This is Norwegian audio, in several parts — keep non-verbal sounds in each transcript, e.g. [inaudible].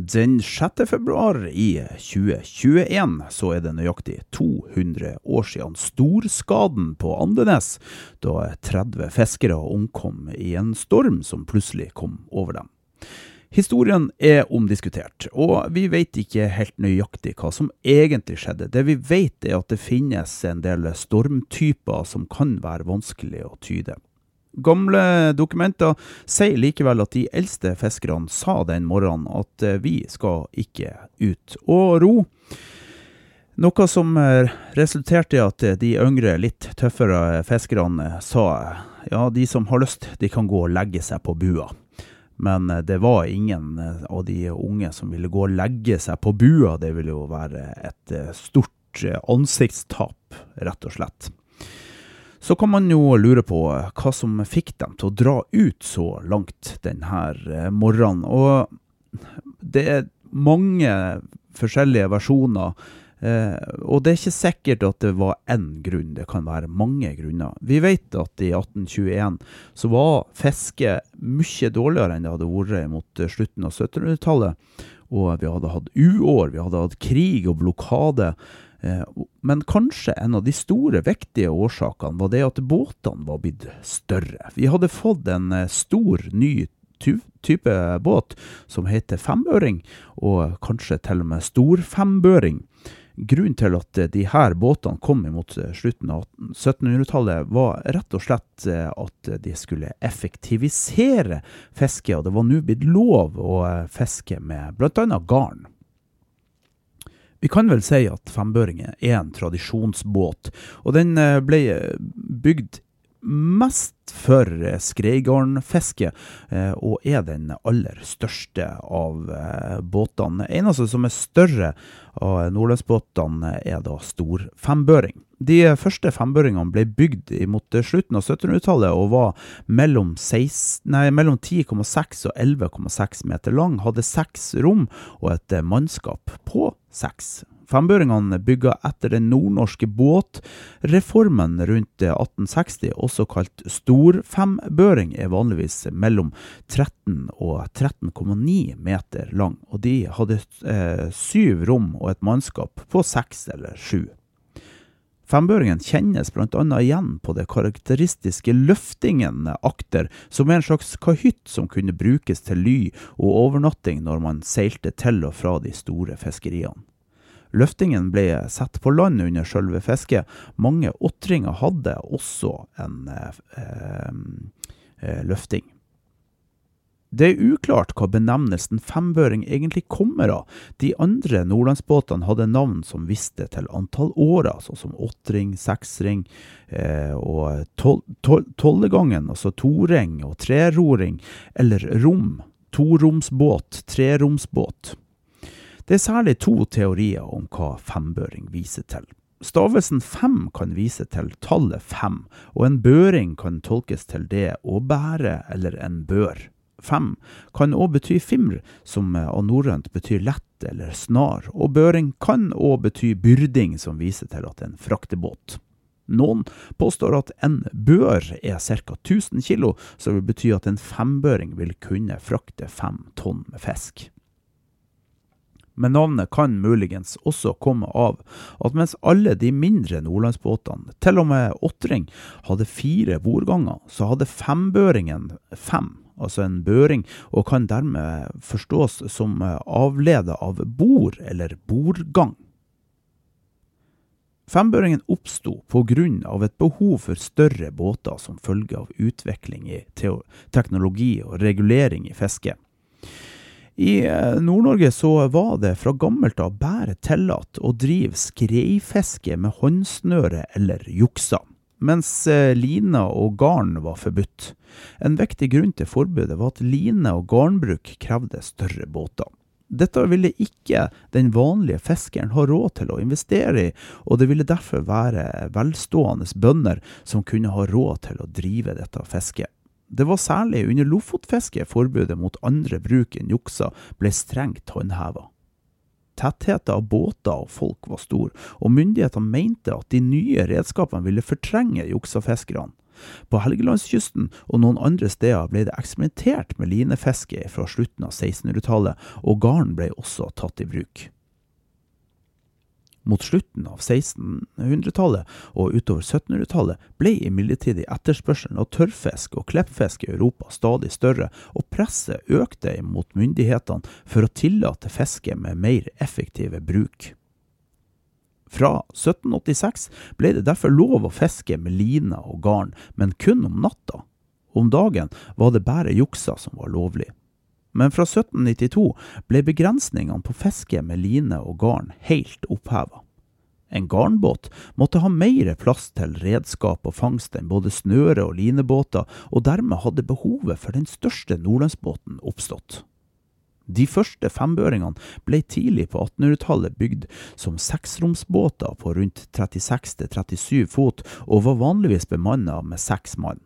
Den 6. februar i 2021 så er det nøyaktig 200 år siden storskaden på Andenes, da 30 fiskere omkom i en storm som plutselig kom over dem. Historien er omdiskutert, og vi vet ikke helt nøyaktig hva som egentlig skjedde. Det vi vet er at det finnes en del stormtyper som kan være vanskelig å tyde. Gamle dokumenter sier likevel at de eldste fiskerne sa den morgenen at eh, vi skal ikke ut og ro. Noe som eh, resulterte i at eh, de yngre, litt tøffere fiskerne sa ja, de som har lyst, de kan gå og legge seg på bua. Men det var ingen av de unge som ville gå og legge seg på bua. Det ville jo være et stort ansiktstap, rett og slett. Så kan man jo lure på hva som fikk dem til å dra ut så langt denne eh, morgenen. Og det er mange forskjellige versjoner. Eh, og det er ikke sikkert at det var én grunn, det kan være mange grunner. Vi vet at i 1821 så var fiske mye dårligere enn det hadde vært mot slutten av 1700-tallet. Og vi hadde hatt uår, vi hadde hatt krig og blokade. Eh, men kanskje en av de store, viktige årsakene var det at båtene var blitt større. Vi hadde fått en eh, stor, ny type båt som heter femøring, og kanskje til og med storfembøring. Grunnen til at eh, de her båtene kom imot slutten av 1700-tallet, var rett og slett at de skulle effektivisere fisket, og det var nå blitt lov å fiske med bl.a. garn. Vi kan vel si at fembøringen er en tradisjonsbåt, og den eh, ble bygd mest for skreigarnfiske, eh, og er den aller største av eh, båtene. Eneste som er større av nordlandsbåtene, er da stor fembøring. De første fembøringene ble bygd mot slutten av 1700-tallet og var mellom 10,6 og 11,6 meter lang, hadde seks rom og et mannskap på seks. Fembøringene bygga etter den nordnorske båtreformen rundt 1860, også kalt storfembøring, er vanligvis mellom 13 og 13,9 meter lang, og de hadde eh, syv rom og et mannskap på seks eller sju. Fembøringen kjennes bl.a. igjen på det karakteristiske løftingen akter, som er en slags kahytt som kunne brukes til ly og overnatting når man seilte til og fra de store fiskeriene. Løftingen ble satt på land under sjølve fisket. Mange åtringer hadde også en eh, eh, løfting. Det er uklart hva benevnelsen fembøring egentlig kommer av. De andre nordlandsbåtene hadde navn som viste til antall årer, sånn som åttring, seksring eh, og tol tol tollegangen, altså toring og treroring, eller rom, toromsbåt, treromsbåt. Det er særlig to teorier om hva fembøring viser til. Stavelsen fem kan vise til tallet fem, og en børing kan tolkes til det å bære eller en bør. Fem kan òg bety fimr, som av norrønt betyr lett eller snar, og børing kan òg bety byrding, som viser til at det er en fraktebåt. Noen påstår at en bør er ca. 1000 kg, som vil bety at en fembøring vil kunne frakte fem tonn med fisk men navnet kan muligens også komme av at mens alle de mindre nordlandsbåtene, til og med åttring, hadde fire bordganger, så hadde fembøringen fem, altså en børing, og kan dermed forstås som avledet av bord eller bordgang. Fembøringen oppsto pga. et behov for større båter som følge av utvikling i teknologi og regulering i fisket. I eh, Nord-Norge så var det fra gammelt av bare tillatt å drive skreifiske med håndsnøre eller juksa. Mens eh, line og garn var forbudt. En viktig grunn til forbudet var at line- og garnbruk krevde større båter. Dette ville ikke den vanlige fiskeren ha råd til å investere i, og det ville derfor være velstående bønder som kunne ha råd til å drive dette fisket. Det var særlig under lofotfisket forbudet mot andre bruk enn juksa ble strengt håndheva. Tettheten av båter og folk var stor, og myndighetene mente at de nye redskapene ville fortrenge juksafiskerne. På Helgelandskysten og noen andre steder ble det eksperimentert med linefiske fra slutten av 1600-tallet, og garn ble også tatt i bruk. Mot slutten av 1600-tallet og utover 1700-tallet ble imidlertid etterspørselen av tørrfisk og kleppfisk i Europa stadig større, og presset økte mot myndighetene for å tillate fiske med mer effektive bruk. Fra 1786 ble det derfor lov å fiske med line og garn, men kun om natta. Om dagen var det bare juksa som var lovlig. Men fra 1792 ble begrensningene på fiske med line og garn helt oppheva. En garnbåt måtte ha mer plass til redskap og fangst enn både snøre- og linebåter, og dermed hadde behovet for den største nordlandsbåten oppstått. De første fembøringene ble tidlig på 1800-tallet bygd som seksromsbåter på rundt 36-37 fot, og var vanligvis bemannet med seks mann.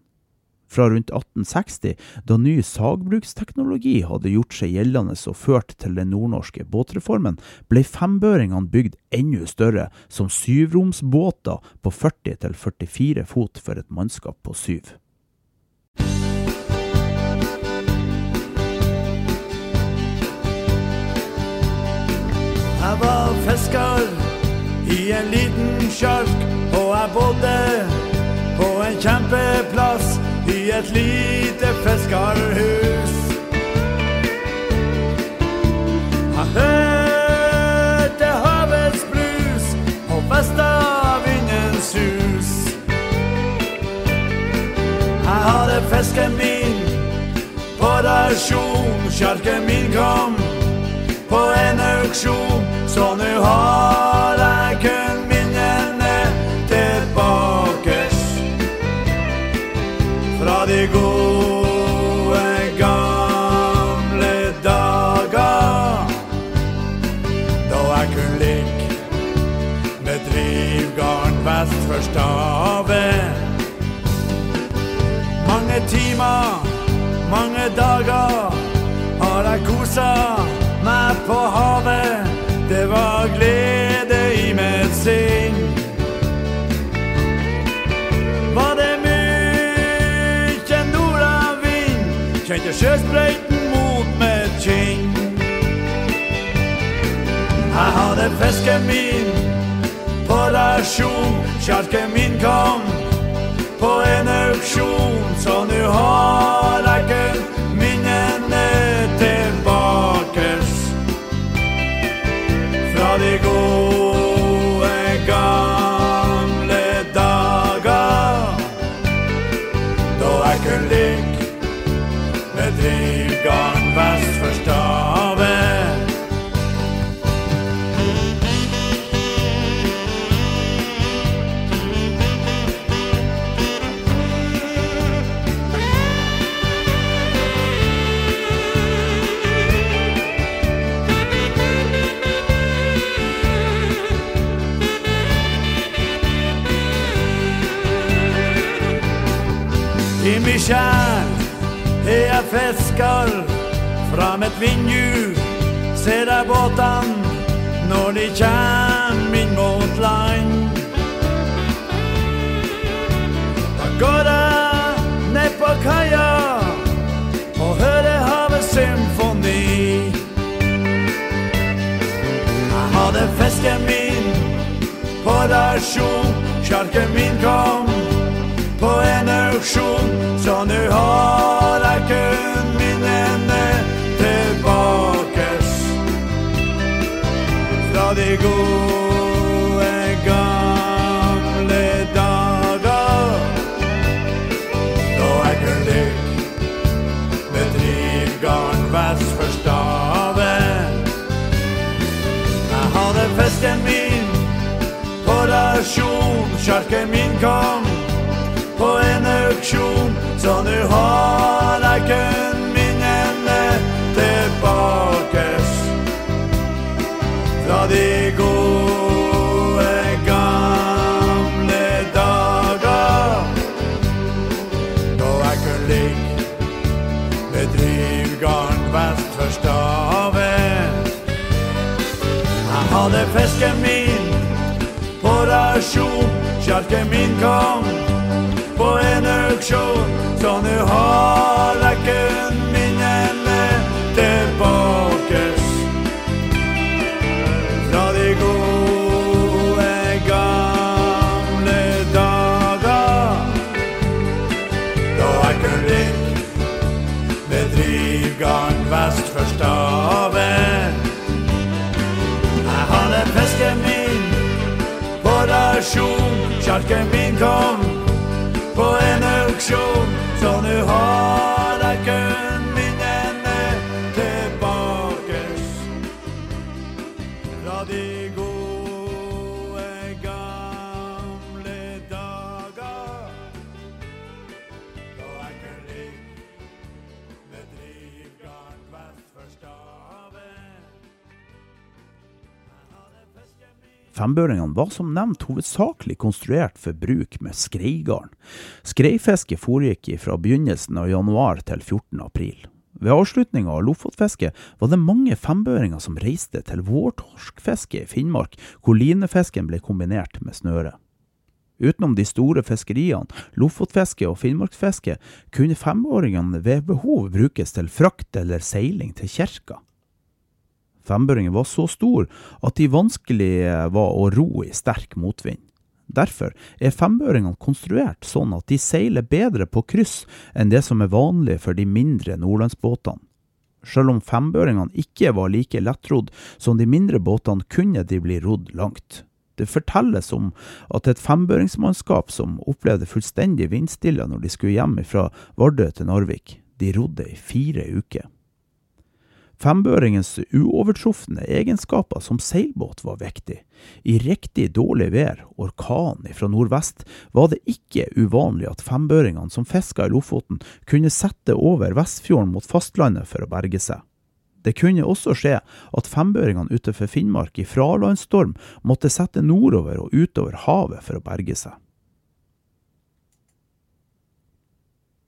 Fra rundt 1860, da ny sagbruksteknologi hadde gjort seg gjeldende og ført til den nordnorske båtreformen, ble fembøringene bygd enda større, som syvromsbåter på 40-44 fot for et mannskap på syv. Jeg var fisker i en liten sjark, og jeg bodde på en kjempeplass et lite fiskerhus. Jeg hørte havets brus og vestavindens sus. Jeg hadde fisken min på rasjon, sjarken min kom på en auksjon, så nu har vest for. Mange timer, mange dager har jeg kosa meg på havet. Det var glede i mitt sinn. Var det mykje nordavind, kjente sjøsprøyten mot mitt kinn. Jeg hadde fisken min på rasjon, sjarken min kom på en auksjon, så nu har jeg på rasjon, sjarken min kom på en auksjon, så nu har hadde min kom på sjarken kom auksjon, så nu har jeg kun minnene tilbakes fra de gode gamle dager da jeg kunne ligge med drivgarn vest for staven. Jeg hadde fisken min på rasjon, sjarken min kom på en auksjon, så nu har rasjon, sjarken Fembøringene var som nevnt hovedsakelig konstruert for bruk med skreigarn. Skreifiske foregikk fra begynnelsen av januar til 14. april. Ved avslutninga av lofotfisket var det mange fembøringer som reiste til vårtorskfiske i Finnmark, hvor linefisken ble kombinert med snøre. Utenom de store fiskeriene, lofotfiske og finnmarksfiske, kunne femåringene ved behov brukes til frakt eller seiling til kirka. Fembøringen var så stor at de vanskelig var å ro i sterk motvind. Derfor er fembøringene konstruert sånn at de seiler bedre på kryss enn det som er vanlig for de mindre nordlandsbåtene. Selv om fembøringene ikke var like lettrodd som de mindre båtene, kunne de bli rodd langt. Det fortelles om at et fembøringsmannskap som opplevde fullstendig vindstille når de skulle hjem fra Vardø til Narvik, de rodde i fire uker. Fembøringens uovertrufne egenskaper som seilbåt var viktig. I riktig dårlig vær, orkan fra nordvest, var det ikke uvanlig at fembøringene som fiska i Lofoten, kunne sette over Vestfjorden mot fastlandet for å berge seg. Det kunne også skje at fembøringene utenfor Finnmark i fralandsstorm måtte sette nordover og utover havet for å berge seg.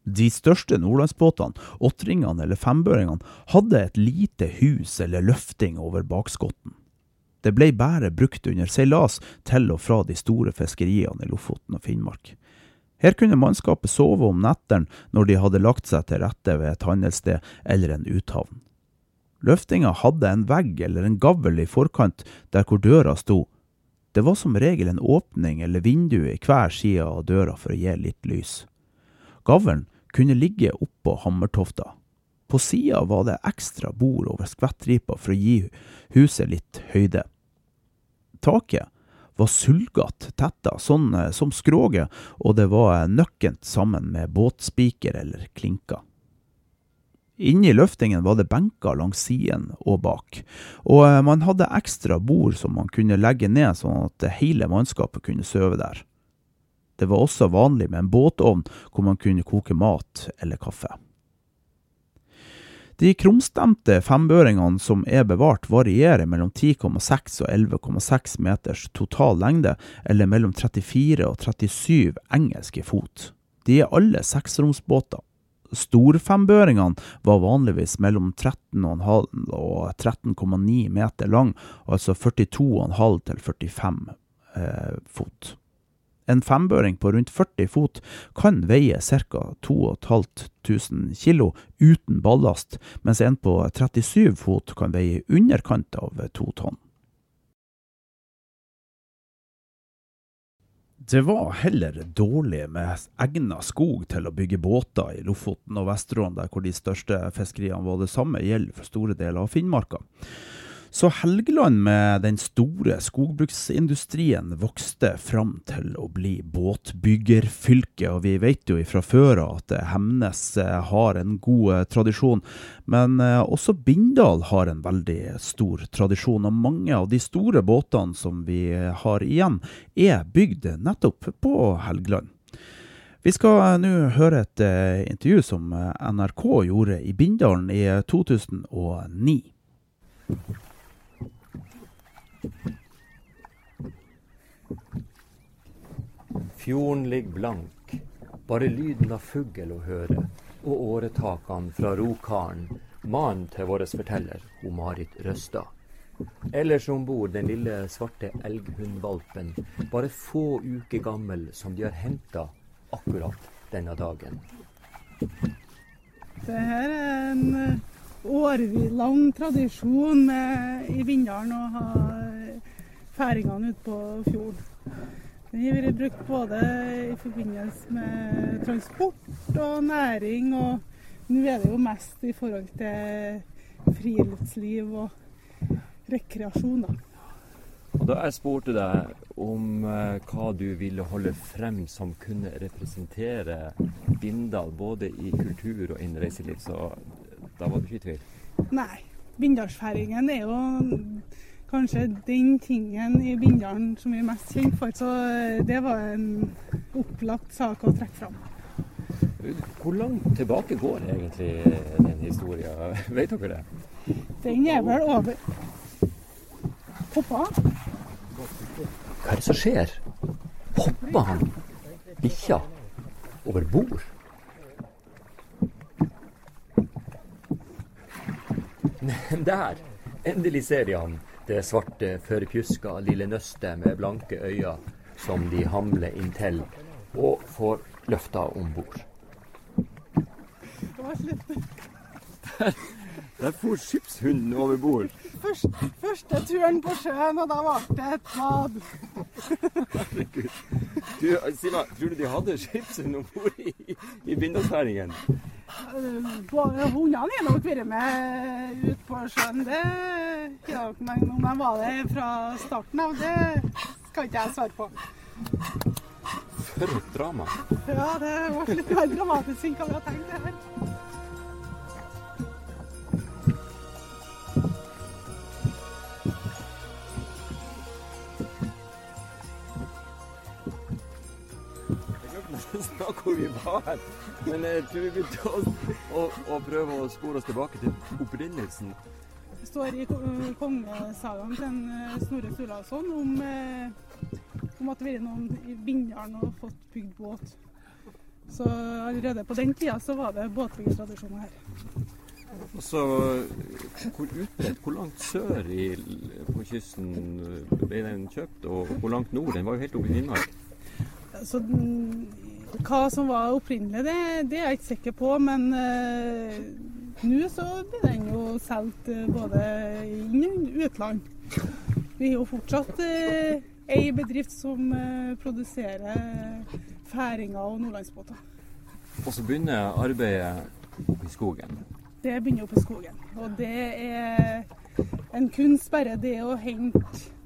De største nordlandsbåtene, åttringene eller fembøringene, hadde et lite hus eller løfting over bakskotten. Det ble bare brukt under seilas til og fra de store fiskeriene i Lofoten og Finnmark. Her kunne mannskapet sove om nettene når de hadde lagt seg til rette ved et handelssted eller en uthavn. Løftinga hadde en vegg eller en gavl i forkant der hvor døra sto. Det var som regel en åpning eller vindu i hver side av døra for å gi litt lys. Gavlen kunne ligge oppå hammertofta. På sida var det ekstra bord over skvettripa for å gi huset litt høyde. Taket var sulgatt tetta, sånn som skroget, og det var nøkkent sammen med båtspiker eller klinker. Inni løftingen var det benker langs siden og bak, og man hadde ekstra bord som man kunne legge ned sånn at hele mannskapet kunne sove der. Det var også vanlig med en båtovn hvor man kunne koke mat eller kaffe. De krumstemte fembøringene som er bevart, varierer mellom 10,6 og 11,6 meters total lengde, eller mellom 34 og 37 engelske fot. De er alle seksromsbåter. Storfembøringene var vanligvis mellom 13,5 og 13,9 meter lang, altså 42,5 til 45 eh, fot. En fembøring på rundt 40 fot kan veie ca. 2500 kilo uten ballast, mens en på 37 fot kan veie i underkant av to tonn. Det var heller dårlig med egna skog til å bygge båter i Lofoten og Vesterålen, der hvor de største fiskeriene var det samme, gjelder for store deler av Finnmarka. Så Helgeland med den store skogbruksindustrien vokste fram til å bli båtbyggerfylke, og vi vet jo fra før at Hemnes har en god tradisjon, men også Bindal har en veldig stor tradisjon, og mange av de store båtene som vi har igjen, er bygd nettopp på Helgeland. Vi skal nå høre et intervju som NRK gjorde i Bindalen i 2009. Fjorden ligger blank, bare lyden av fugl å høre, og åretakene fra rokaren, mannen til vår forteller, Marit Røstad. Ellers om bord den lille svarte elghundvalpen, bare få uker gammel, som de har henta akkurat denne dagen. Det her er en årlig lang tradisjon med, i Bindalen å ha færingene ute på fjorden. Den har vært brukt både i forbindelse med transport og næring, og nå er det jo mest i forhold til friluftsliv og rekreasjon. da. Og da jeg spurte deg om eh, hva du ville holde frem som kunne representere Bindal både i kultur og innen reiseliv, så da var du ikke i tvil? Nei. Bindalsfæringen er jo kanskje den tingen i Bindalen som vi er mest kjent for. Så eh, det var en opplagt sak å trekke fram. Hvor langt tilbake går egentlig den historien? [laughs] Vet dere det? Den er vel over Hoppa han? Hva er det som skjer? Hopper han bikkja over bord? [laughs] Der! Endelig ser de han det svarte, førpjuska lille nøstet med blanke øyne som de hamler inntil og får løfta om bord. Der, der for skipshunden over bord. Først, første turen på sjøen, og da ble det et bad. Herregud. Du, Sima, tror du de hadde skipshund om bord i, i Bindalsfæringen? Hundene har nok vært med ut på sjøen, det om jeg var det fra starten av, det skal ikke jeg svare på. For et drama. Ja, det ble litt mer dramatisk enn hva vi hadde tenkt. det her. snakk hvor vi var. Men jeg tror vi begynte å, å, å prøve å spore oss tilbake til opprinnelsen. Står i kongesagaen til en Snorre Sturlason om, eh, om at det har vært noen i Bindalen og fått bygd båt. Så allerede på den tida så var det båtbyggertradisjoner her. Så hvor utbredt, hvor langt sør i, på kysten ble den kjøpt, og hvor langt nord? Den var jo helt oppe i Finnmark. Så hva som var opprinnelig, det, det, er jeg ikke sikker på. Men nå så blir den jo solgt uh, både inn og utland. Vi er jo fortsatt eh, ei bedrift som eh, produserer færinger og nordlandsbåter. Og så begynner arbeidet oppe i skogen? Det begynner oppe i skogen. Og det er en kunst bare det å hente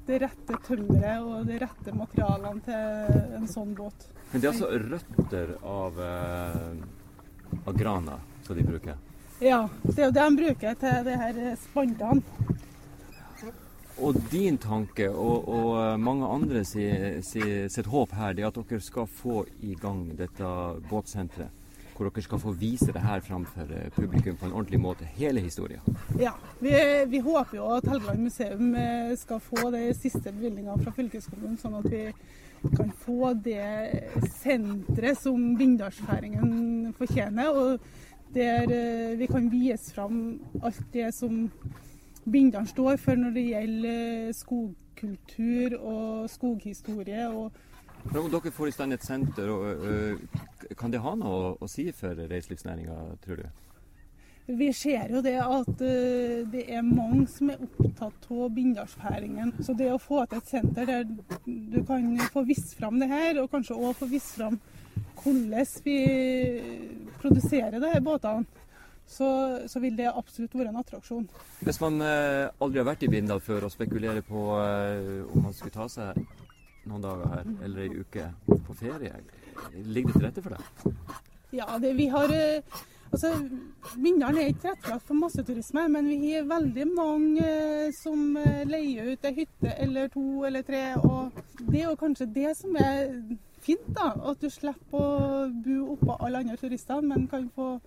det rette tømmeret og de rette materialene til en sånn båt. Men det er altså røtter av, eh, av grana som de bruker? Ja, det er jo det de bruker til de her spantene. Og din tanke og, og mange andre si, si, sitt håp her, det er at dere skal få i gang dette båtsenteret? hvor dere skal få vise det her framfor eh, publikum på en ordentlig måte, hele historien? Ja, vi, vi håper jo at Helgeland museum eh, skal få de siste bevilgningene fra fylkeskommunen, sånn at vi kan få det senteret som Bindalsfæringen fortjener. Og der eh, vi kan vise fram alt det som bindene står for når det gjelder skogkultur og skoghistorie. og om dere får i stand et senter, uh, kan det ha noe å si for reiselivsnæringa, tror du? Vi ser jo det at det er mange som er opptatt av Bindalsfæringen. Så det å få til et senter der du kan få vist fram det her, og kanskje òg få vist fram hvordan vi produserer her båtene, så, så, vil det absolutt være en attraksjon. Hvis man eh, aldri har vært i Bindal før og spekulerer på om man skulle ta seg noen dager her, eller ei uke på ferie. Ligger det til rette for det? Ja, det, vi har eh, Altså, Bindal er ikke tilrettelagt for masseturisme, men vi har veldig mange eh, som eh, leier ut ei hytte eller to eller tre. Og det er jo kanskje det som er fint. da, At du slipper å bo oppå alle andre turister, men kan få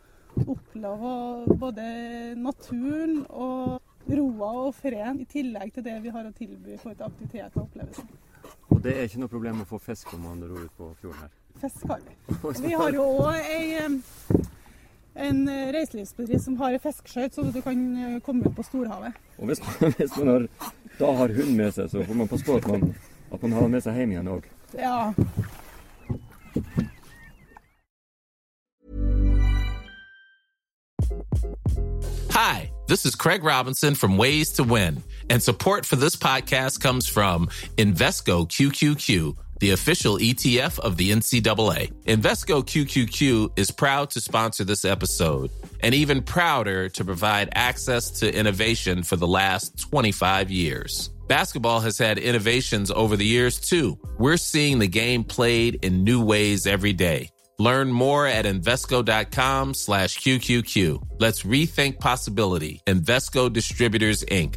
oppleve både naturen og roa og freden, i tillegg til det vi har å tilby for aktiviteter og opplevelser. Og det er ikke noe problem å få fisk om man ror ut på fjorden her? Fisk har vi. [laughs] Vi har jo òg en reiselivsbedrift som har ei fiskeskøyt, så du kan eh, komme ut på storhavet. Og hvis man, [laughs] hvis man har, da har hund med seg, så får man passe på at man, at man har med seg hjem igjen òg. Ja. Hi, this is Craig Robinson from Ways to Win, and support for this podcast comes from Invesco QQQ, the official ETF of the NCAA. Invesco QQQ is proud to sponsor this episode and even prouder to provide access to innovation for the last 25 years. Basketball has had innovations over the years too. We're seeing the game played in new ways every day. Learn more at Invesco.com slash QQQ. Let's rethink possibility. Invesco Distributors, Inc.